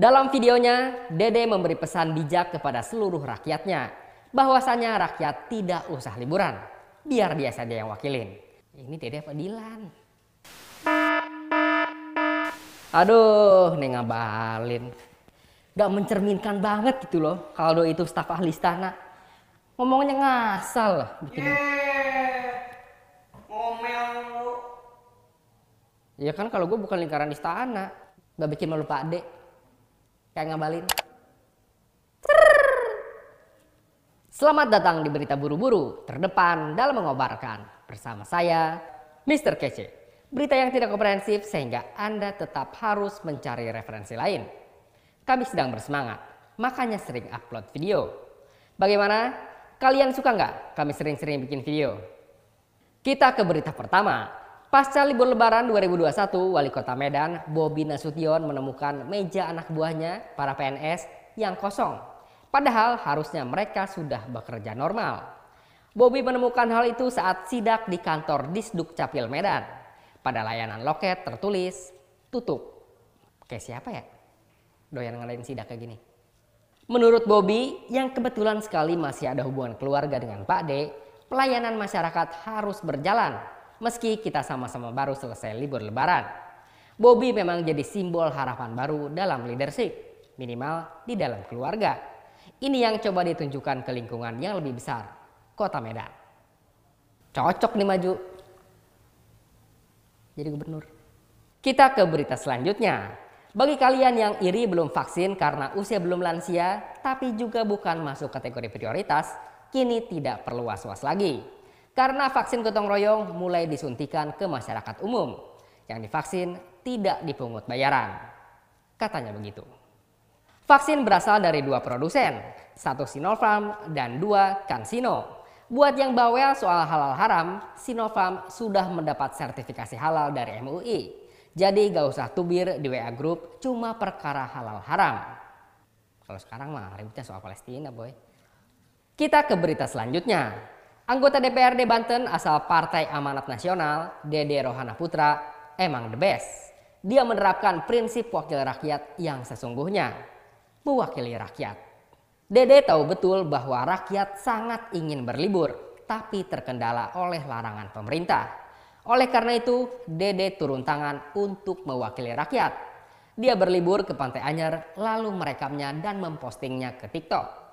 Dalam videonya, Dede memberi pesan bijak kepada seluruh rakyatnya bahwasanya rakyat tidak usah liburan, biar dia saja yang wakilin. Ini Dede apa Dilan? Aduh, nih ngabalin. Gak mencerminkan banget gitu loh kalau itu staf ahli istana. Ngomongnya ngasal ngomel lu Ya kan kalau gue bukan lingkaran istana. Gak bikin malu Pak Ade. Kayak ngabalin. Selamat datang di Berita Buru-Buru, terdepan dalam mengobarkan. Bersama saya, Mr. Kece. Berita yang tidak komprehensif sehingga Anda tetap harus mencari referensi lain. Kami sedang bersemangat, makanya sering upload video. Bagaimana? Kalian suka nggak kami sering-sering bikin video? Kita ke berita pertama. Pasca libur lebaran 2021, Wali Kota Medan, Bobi Nasution menemukan meja anak buahnya, para PNS, yang kosong. Padahal harusnya mereka sudah bekerja normal. Bobi menemukan hal itu saat sidak di kantor Disduk Capil Medan. Pada layanan loket tertulis tutup. Kayak siapa ya? Doyan ngelain sidak kayak gini. Menurut Bobby, yang kebetulan sekali masih ada hubungan keluarga dengan Pak D, pelayanan masyarakat harus berjalan meski kita sama-sama baru selesai libur lebaran. Bobby memang jadi simbol harapan baru dalam leadership, minimal di dalam keluarga. Ini yang coba ditunjukkan ke lingkungan yang lebih besar, kota Medan. Cocok nih maju jadi gubernur. Kita ke berita selanjutnya. Bagi kalian yang iri belum vaksin karena usia belum lansia, tapi juga bukan masuk kategori prioritas, kini tidak perlu was-was lagi. Karena vaksin gotong royong mulai disuntikan ke masyarakat umum. Yang divaksin tidak dipungut bayaran. Katanya begitu. Vaksin berasal dari dua produsen, satu Sinopharm dan dua CanSino. Buat yang bawel soal halal haram, Sinopharm sudah mendapat sertifikasi halal dari MUI. Jadi gak usah tubir di WA Group cuma perkara halal haram. Kalau sekarang mah ributnya soal Palestina boy. Kita ke berita selanjutnya. Anggota DPRD Banten asal Partai Amanat Nasional, Dede Rohana Putra, emang the best. Dia menerapkan prinsip wakil rakyat yang sesungguhnya. Mewakili rakyat. Dede tahu betul bahwa rakyat sangat ingin berlibur, tapi terkendala oleh larangan pemerintah. Oleh karena itu, Dede turun tangan untuk mewakili rakyat. Dia berlibur ke Pantai Anyer, lalu merekamnya dan mempostingnya ke TikTok.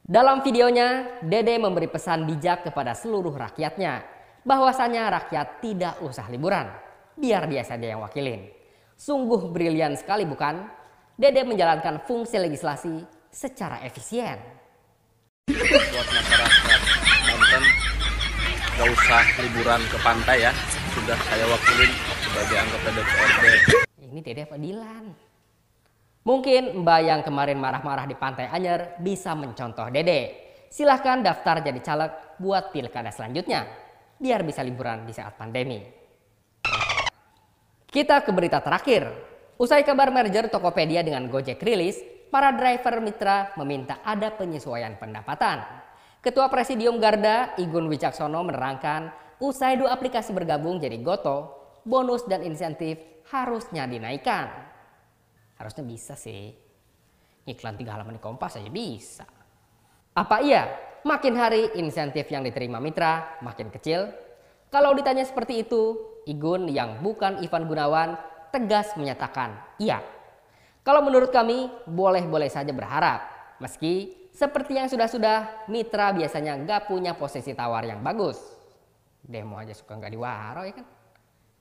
Dalam videonya, Dede memberi pesan bijak kepada seluruh rakyatnya, bahwasanya rakyat tidak usah liburan, biar dia saja yang wakilin. Sungguh brilian sekali bukan? Dede menjalankan fungsi legislasi secara efisien. Buat masyarakat Banten gak usah liburan ke pantai ya, sudah saya wakilin sebagai anggota DPRD. Ini Dede apa Dilan? Mungkin Mbak yang kemarin marah-marah di Pantai Anyer bisa mencontoh Dede. Silahkan daftar jadi caleg buat pilkada selanjutnya, biar bisa liburan di saat pandemi. Kita ke berita terakhir. Usai kabar merger Tokopedia dengan Gojek rilis, para driver mitra meminta ada penyesuaian pendapatan. Ketua Presidium Garda, Igun Wicaksono menerangkan, usai dua aplikasi bergabung jadi Goto, bonus dan insentif harusnya dinaikkan. Harusnya bisa sih. Iklan tiga halaman di Kompas aja bisa. Apa iya? Makin hari insentif yang diterima mitra makin kecil? Kalau ditanya seperti itu, Igun yang bukan Ivan Gunawan tegas menyatakan iya. Kalau menurut kami, boleh-boleh saja berharap. Meski seperti yang sudah-sudah, mitra biasanya nggak punya posisi tawar yang bagus. Demo aja suka nggak diwaro ya kan?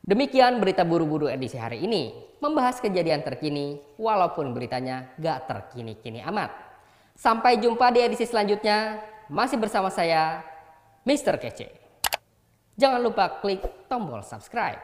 Demikian berita buru-buru edisi hari ini. Membahas kejadian terkini, walaupun beritanya nggak terkini-kini amat. Sampai jumpa di edisi selanjutnya. Masih bersama saya, Mr. Kece. Jangan lupa klik tombol subscribe.